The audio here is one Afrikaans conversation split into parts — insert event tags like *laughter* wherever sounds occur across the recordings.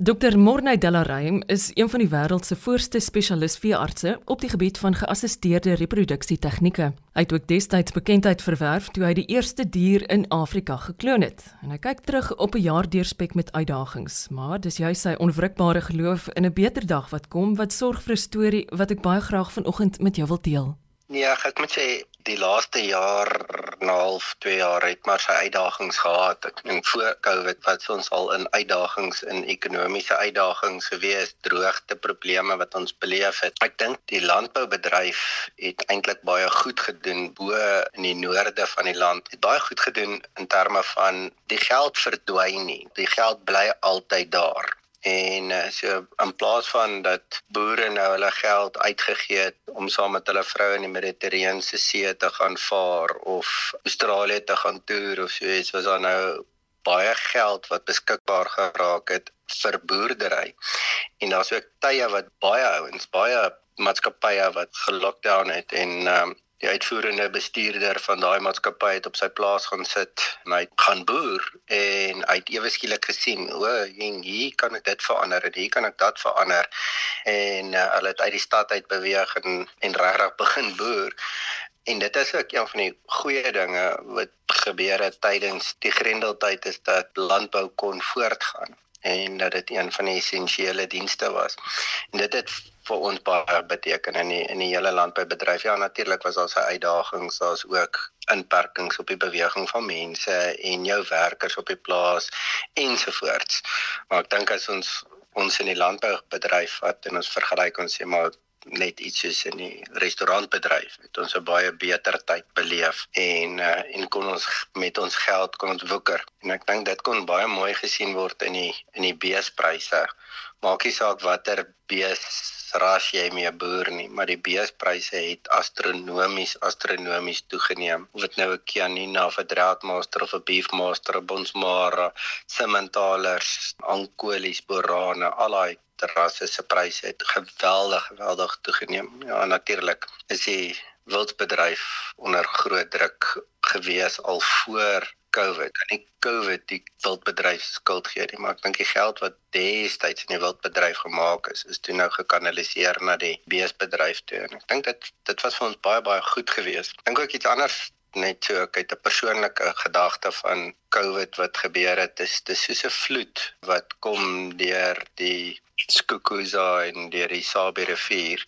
Dr. Morney Delareym is een van die wêreld se voorste spesialist-veeartse op die gebied van geassisteerde reproduksie tegnieke. Hy het ook destyds bekendheid verwerf toe hy die eerste dier in Afrika gekloon het. En hy kyk terug op 'n jaar deurspek met uitdagings, maar dis juist sy onwrikbare geloof in 'n beter dag wat kom wat sorg vir 'n storie wat ek baie graag vanoggend met jou wil deel. Nee, ek moet sê die laaste jaar 'n half, 2 jaar het maar sy uitdagings gehad. Ek dink voor Covid wat ons al in uitdagings in ekonomiese uitdagings gewees, droogte probleme wat ons beleef het. Ek dink die landboubedryf het eintlik baie goed gedoen bo in die noorde van die land. Het baie goed gedoen in terme van die geld verdwyn nie. Die geld bly altyd daar. En uh, so in plaas van dat boere nou hulle geld uitgegee het om saam met hulle vroue in die Mediterrane See te gaan vaar of Australië te gaan toer of so iets, was daar nou baie geld wat beskikbaar geraak het vir boerdery. En daar's ook tye wat baie ouens, baie maatskappye wat gelockdown het en um, die uitvoerende bestuurder van daai maatskappy het op sy plaas gaan sit en hy gaan boer en hy het ewe skielik gesien o en hier kan ek dit verander en hier kan ek dat verander. En uh, hulle het uit die stad uit beweeg en en regtig begin boer. En dit is ook een van die goeie dinge wat gebeur het tydens die grendeltyd is dat landbou kon voortgaan en dat dit een van die essensiële dienste was. En dit het vir ons baie beteken in die, in die hele landboubedryf. Ja, natuurlik was daar se uitdagings, daar's ook inperkings op die beweging van mense en jou werkers op die plaas ensovoorts. Maar ek dink as ons ons in die landboubedryf wat en ons vergelyk ons sê maar net iets soos in die restaurantbedryf het ons 'n baie beter tyd beleef en uh, en kon ons met ons geld kon ons woeker. En ek dink dit kon baie mooi gesien word in die in die beespryse. Maak nie saak watter bees ras jy mee boer nie maar die beespryse het astronomies astronomies toegeneem. Of dit nou 'n Canina of 'n Draadmaster of 'n Beefmaster of Bonsmara Simmentalers Ankolies Borane al daai terrasse se pryse het geweldig geweldig toegeneem. Ja, natuurlik is die wildbedryf onder groot druk gewees al voor COVID. En nie COVID die wildbedryf skuld gee nie, maar ek dink die geld wat destyds in die wildbedryf gemaak is, is toe nou gekanaliseer na die beesbedryf toe. En ek dink dit dit was vir ons baie baie goed geweest. Ek dink ook iets anders net so ek het 'n persoonlike gedagte van COVID wat gebeur het. Dis dis soos 'n vloed wat kom deur die Skukuza en deur die Sabi rivier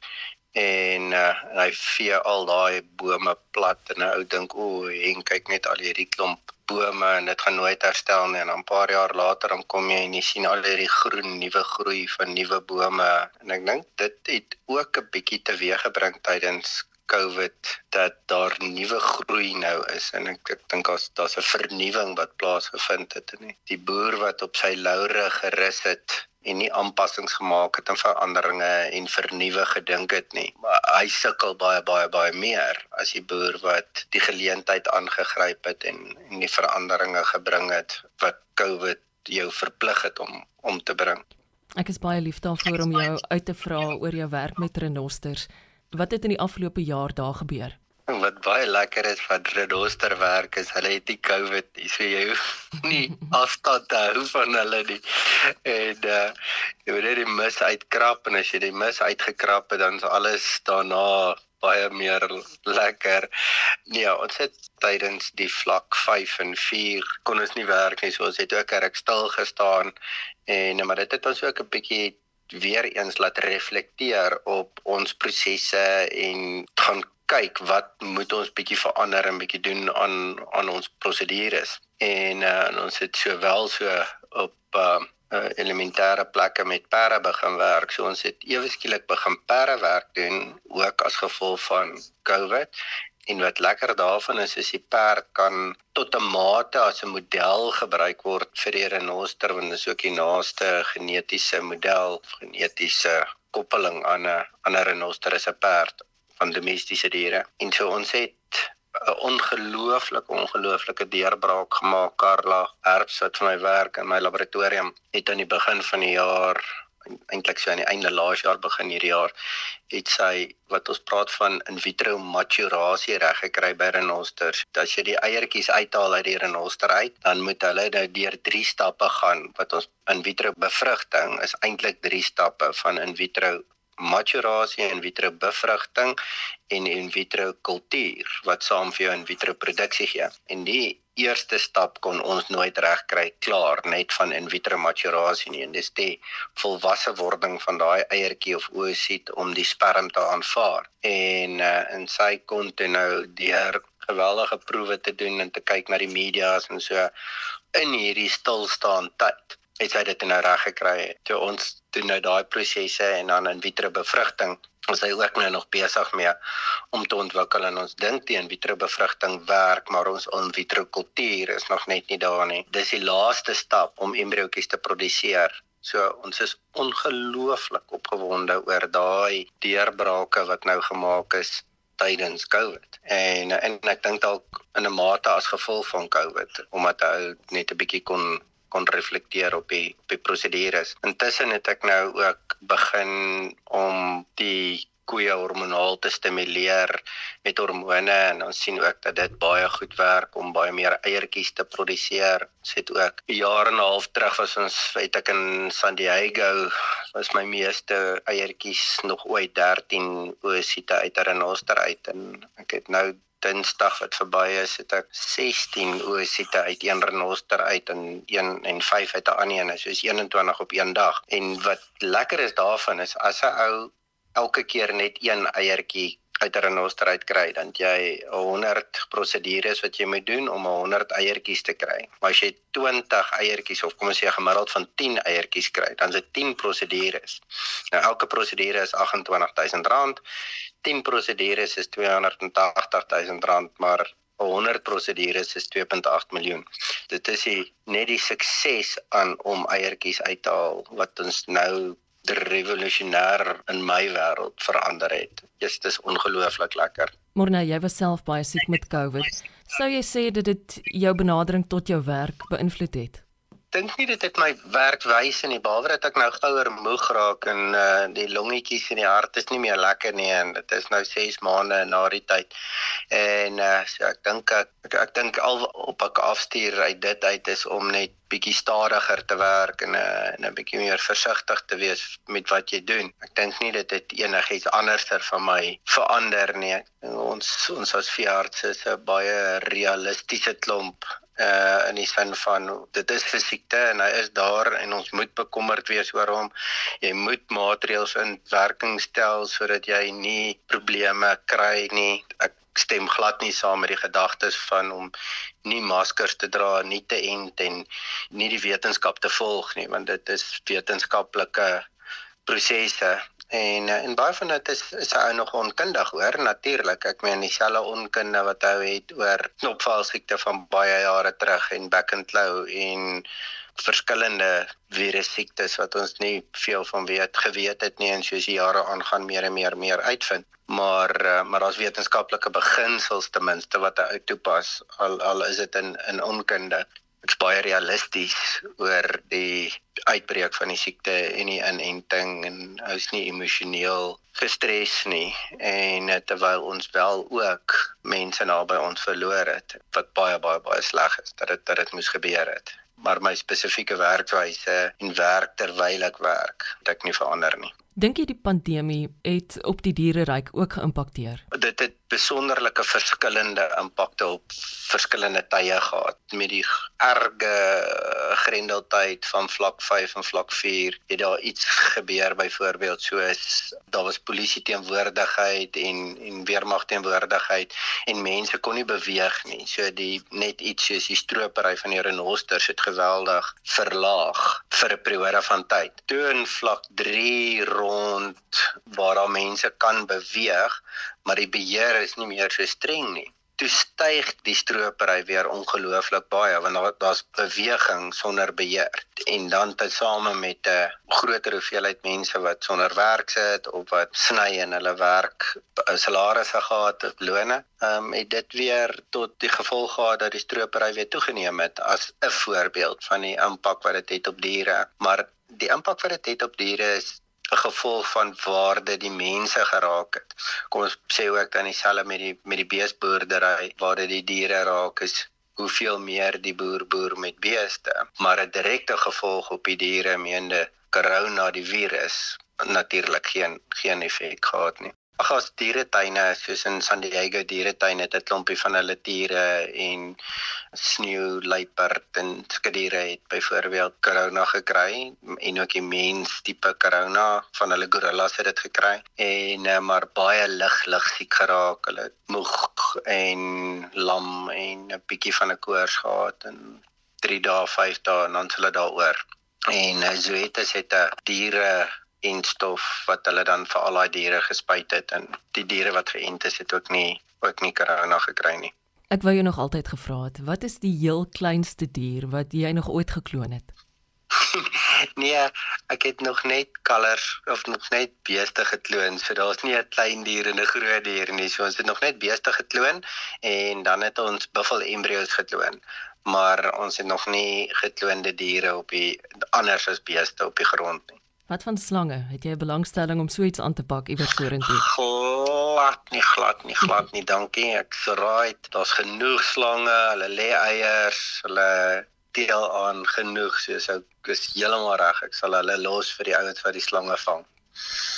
en uh, hy vee al daai bome plat en nou dink o, en kyk net al hierdie klomp bome en dit gaan nooit herstel nie. En dan 'n paar jaar later dan kom jy en jy sien al hierdie groen nuwe groei van nuwe bome en ek dink dit het ook 'n bietjie teweeggebring tydens COVID dat daar nuwe groei nou is en ek ek dink as daar's 'n vernuwing wat plaasgevind het en die boer wat op sy laure gerus het en nie aanpassings gemaak het en veranderinge en vernuwe gedink het nie. Maar hy sukkel baie baie baie meer as die boer wat die geleentheid aangegryp het en en die veranderinge gebring het wat COVID jou verplig het om om te bring. Ek is baie lief daarvoor om jou uit te vra oor jou werk met renosters. Wat het in die afgelope jaar daar gebeur? Wat baie lekker is van Renoster werk is hulle het nie COVID nie. So jy hoef *laughs* nie afstand te hou van hulle nie. En uh jy moet net die mis uitkrap en as jy die mis uitgekrap het dan is alles daarna baie meer lekker. Nee, ons het tydens die vlak 5 en 4 kon ons nie werk nie. So ons het ook reg stil gestaan en maar dit het ons ook 'n bietjie weer eens laat reflekteer op ons prosesse en gaan kyk wat moet ons bietjie verander en bietjie doen aan aan ons prosedures. En, uh, en ons het sowel so op uh, uh, elementêre plekke met perde begin werk. So ons het ewe skielik begin perde werk doen ook as gevolg van COVID. En wat lekker daarvan is is die perd kan tot 'n mate as 'n model gebruik word vir die renoster want dit is ook die naaste genetiese model, genetiese koppeling aan 'n ander renoster is 'n perd van domestiese diere. En so ons het 'n ongelooflike ongelooflike deurbraak gemaak Karla Herbs wat vir my werk in my laboratorium het aan die begin van die jaar eintlik so aan die einde laas jaar begin hierdie jaar het sy wat ons praat van in vitro maturasie reg gekry by renosters. As jy die eiertjies uithaal uit die renoster uit, dan moet hulle nou deur drie stappe gaan wat ons in vitro bevrugting is eintlik drie stappe van in vitro maturasie in vitro bevrugting en in vitro kultuur wat saam vir jou in vitro produksie gee. En die eerste stap kon ons nooit regkry klaar net van in vitro maturasie nie en dis die volwasse wording van daai eiertjie of oosit om die sperm te aanvaar. En uh, en sy kon toe nou deur geweldige proewe te doen en te kyk na die media's en so in hierdie stilstaan tyd het sy dit nou reg gekry. Toe ons doen nou daai prosesse en dan in vitro bevrugting ons hy ook nou nog besig mee om te ontwikkel en ons dink in vitro bevrugting werk maar ons in vitro kultuur is nog net nie daar nie. Dis die laaste stap om embriootjies te produseer. So ons is ongelooflik opgewonde oor daai deurbrake wat nou gemaak is tydens COVID. En en ek dink dalk in 'n mate as gevolg van COVID omdat hy net 'n bietjie kon kon reflekteer op die op die prosedures. Intussen het ek nou ook begin om die koeie hormonaal te stimuleer met hormone en ons sien ook dat dit baie goed werk om baie meer eiertjies te produseer. Ons het ook 'n jaar en 'n half terug was ons het ek in San Diego was my meeste eiertjies nog ooit 13 oosite uit 'n renoster uit en ek het nou Dinsdag wat verby is, het ek 16 oosite uit een renoster uit en 1 en 5 uit 'n ander een, soos 21 op een dag. En wat lekker is daarvan is as 'n ou elke keer net een eiertjie uit 'n renoster uit kry, dan jy 100 prosedures wat jy moet doen om 100 eiertjies te kry. Maar as jy 20 eiertjies of kom ons sê gemiddeld van 10 eiertjies kry, dan is dit 10 prosedures. Nou elke prosedure is R28000 10 prosedures is 280 000 rand, maar 100 prosedures is 2.8 miljoen. Dit is die, net die sukses aan om eiertjies uit te haal wat ons nou revolusionêr in my wêreld verander het. Dit is ongelooflik lekker. Morna, jy was self baie siek met COVID. Sou jy sê dit jou benadering tot jou werk beïnvloed het? Dink nie dit het my werkwys in die behalwe dat ek nou gouer moeg raak en uh, die longetjies en die hart is nie meer lekker nie en dit is nou 6 maande na die tyd. En uh, so ek dink ek ek, ek dink al op ek afstuur uit dit uit is om net bietjie stadiger te werk en 'n uh, en 'n bietjie meer versigtig te wees met wat jy doen. Ek dink nie dit het enigiets anderster van my verander nie. Ons ons as veeartse is 'n baie realistiese klomp uh in die sin van dit is fisiekte en hy is daar en ons moet bekommerd wees oor hom. Jy moet maatreëls in werking stel sodat jy nie probleme kry nie. Ek stem glad nie saam met die gedagtes van om nie maskers te dra, nie te ent en nie die wetenskap te volg nie, want dit is wetenskaplike prosesse En eh, en baie van dit is is hy nog onkundig hoor natuurlik. Ek meen dieselfde onkunde wat hy het oor knopvalsiekte van baie jare terug en back and claw en verskillende virus siektes wat ons nie veel van weet geweet het nie en soos die jare aangaan meer en meer meer uitvind. Maar eh, maar daar's wetenskaplike beginsels ten minste wat hy toepas al al is dit in in onkunde ek's baie realisties oor die uitbreek van die siekte en die inenting en hy's nie emosioneel gestres nie. En eh, terwyl ons wel ook mense naby ons verloor het wat baie baie baie sleg is dat dit dat dit moes gebeur het. Maar my spesifieke werkwyse en werk terwyl ek werk het ek nie verander nie Dink jy die pandemie het op die diereryk ook geïmpakteer? Dit het besonderlike verskillende impakte op verskillende tye gehad. Met die erge grendeltyd van vlak 5 en vlak 4 het daar iets gebeur byvoorbeeld soos daar was polisie teenwoordigheid en en weermag teenwoordigheid en mense kon nie beweeg nie. So die net iets soos die stropery van die renosters het geweldig verlaag vir 'n periode van tyd. Toe in vlak 3 rond waar daar mense kan beweeg, maar die beheer is nie meer so streng nie. Toe styg die stropery weer ongelooflik baie want daar daar's beweging sonder beheer. En dan tesame met 'n groter hoeveelheid mense wat sonder werk sit of wat sny in hulle werk salarisse gehad het lone ehm um, het dit weer tot die gevolg gehad dat die stropery weer toegeneem het as 'n voorbeeld van die impak wat dit het op diere. Maar die impak wat dit het op diere is gevolg van waarde die mense geraak het. Kom ons sê ook dan dieselfde met die met die beesboerdery waar dit die diere raak is hoeveel meer die boer boer met beeste, maar 'n direkte gevolg op die diere meende corona die virus natuurlik geen geen effek gehad nie. Ag as dieretuine soos in San Diego dieretuin het 'n klompie van hulle diere en sneeu luiperd en skadiere het byvoorbeeld corona gekry en ook die mens tipe corona van hulle gorillas het dit gekry. En uh, maar baie lig lig siek geraak. Hulle moeg en lam en 'n bietjie van 'n koors gehad en 3 dae 5 dae en dan hulle daaroor. En uh, Zoetis het 'n diere en stof wat hulle dan vir al daai diere gespuit het en die diere wat geënt is het ook nie ook nie corona gekry nie. Ek wou jou nog altyd gevra het, wat is die heel kleinste dier wat jy nog ooit gekloon het? *laughs* nee, ek het nog net kalvers of nog net beeste gekloon. So daar's nie 'n klein dier en 'n groot dier nie. So ons het nog net beeste gekloon en dan het ons buffel embryos gekloon. Maar ons het nog nie gekloonde diere op die anders as beeste op die grond nie. Wat van slange? Het jy 'n belangstelling om so iets aan te pak iewers vorentoe? Glad nie, glad nie, glad nie. Dankie. Ek right, daar's genoeg slange. Hulle lê eiers. Hulle teel aan genoeg, so ek is heeltemal reg. Ek sal hulle los vir die ouens wat die slange vang.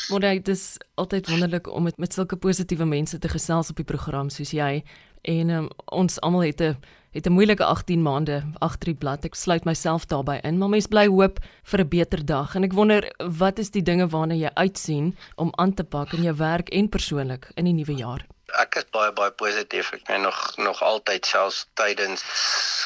Maar dit is altyd wonderlik om met met sulke positiewe mense te gesels op die program soos jy en um, ons almal het 'n het 'n moeilike 18 maande agter die blad. Ek sluit myself daarbey in, maar mens bly hoop vir 'n beter dag en ek wonder wat is die dinge waarna jy uitsien om aan te pak in jou werk en persoonlik in die nuwe jaar. Ek is baie baie positief. Ek meen nog nog altyd selfs tydens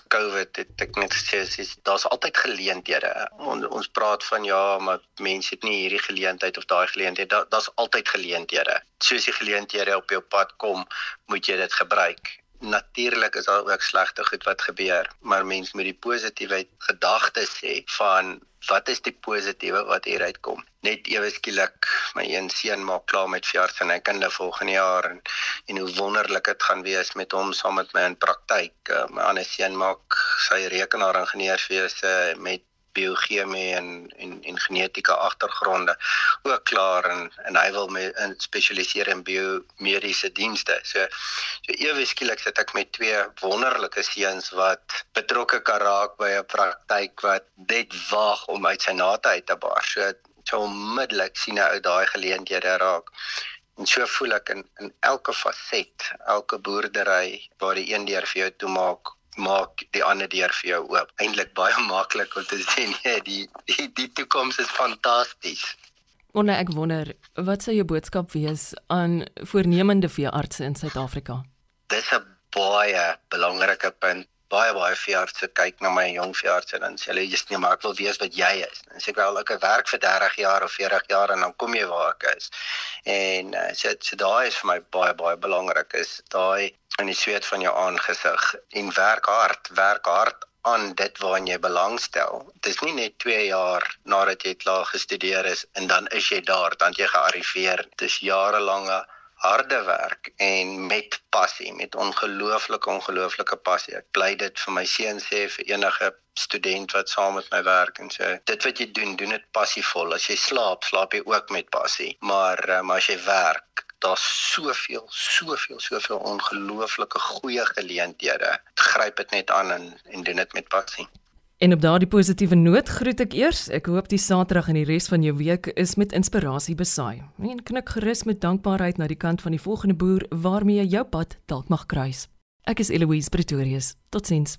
COVID het ek net gesê daar's altyd geleenthede. On, ons praat van ja, maar mense het nie hierdie geleentheid of daai geleentheid. Daar's da altyd geleenthede. Soos die geleenthede op jou pad kom, moet jy dit gebruik natuurlik is daar ook slegte goed wat gebeur, maar mens moet die positiewe gedagtes hê van wat is die positiewe wat hier uitkom. Net ewe skielik my een seun maak klaar met verjaardag en hy kinde volgende jaar en en hoe wonderlik dit gaan wees met hom saam met my in praktyk. Uh, my ander seun maak sy rekenaar ingenieurswese met biochemie en en en genetika agtergronde ook klaar en en hy wil met in spesialiseer in biomediese dienste. So so ewe skielik sit ek met twee wonderlike seuns wat betrokke kan raak by 'n praktyk wat net wag om uit sy nate uit te baar. So so onmiddellik sien hy uit daai geleenthede raak. En so voel ek in in elke faset, elke boerdery waar die een deur vir jou toemaak maak die ander deur vir jou oop. Eintlik baie *laughs* maklik om te sê nee, die die, die toekoms is fantasties. Wonder ek wonder, wat sou jou boodskap wees aan voornemende veeartse in Suid-Afrika? Dis 'n baie belangrike punt baie baie veeartse kyk na my jong veeartse en dan sê hulle jy's nie maar ek wil weet wat jy is. Dan sê ek wel ek werk vir 30 jaar of 40 jaar en dan kom jy waar ek is. En uh, so so daai is vir my baie baie belangrik is daai in die sweet van jou aangesig en werk hard, werk hard aan dit waaraan jy belangstel. Dit is nie net 2 jaar nadat jy klaar gestudeer is en dan is jy daar, dan jy gearriveer. Dit is jarelange harde werk en met passie, met ongelooflike ongelooflike passie. Ek bly dit vir my seun sê vir enige student wat saam met my werk en sê dit wat jy doen, doen dit passievol. As jy slaap, slaap jy ook met passie. Maar um, as jy werk, daar's soveel, soveel, soveel ongelooflike goeie geleenthede. Gryp dit net aan en en doen dit met passie. En op daardie positiewe noot groet ek eers. Ek hoop die Saterdag en die res van jou week is met inspirasie besaai. En knik gerus met dankbaarheid na die kant van die volgende boer waarmee jy jou pad dalk mag kruis. Ek is Eloise Pretorius. Totsiens.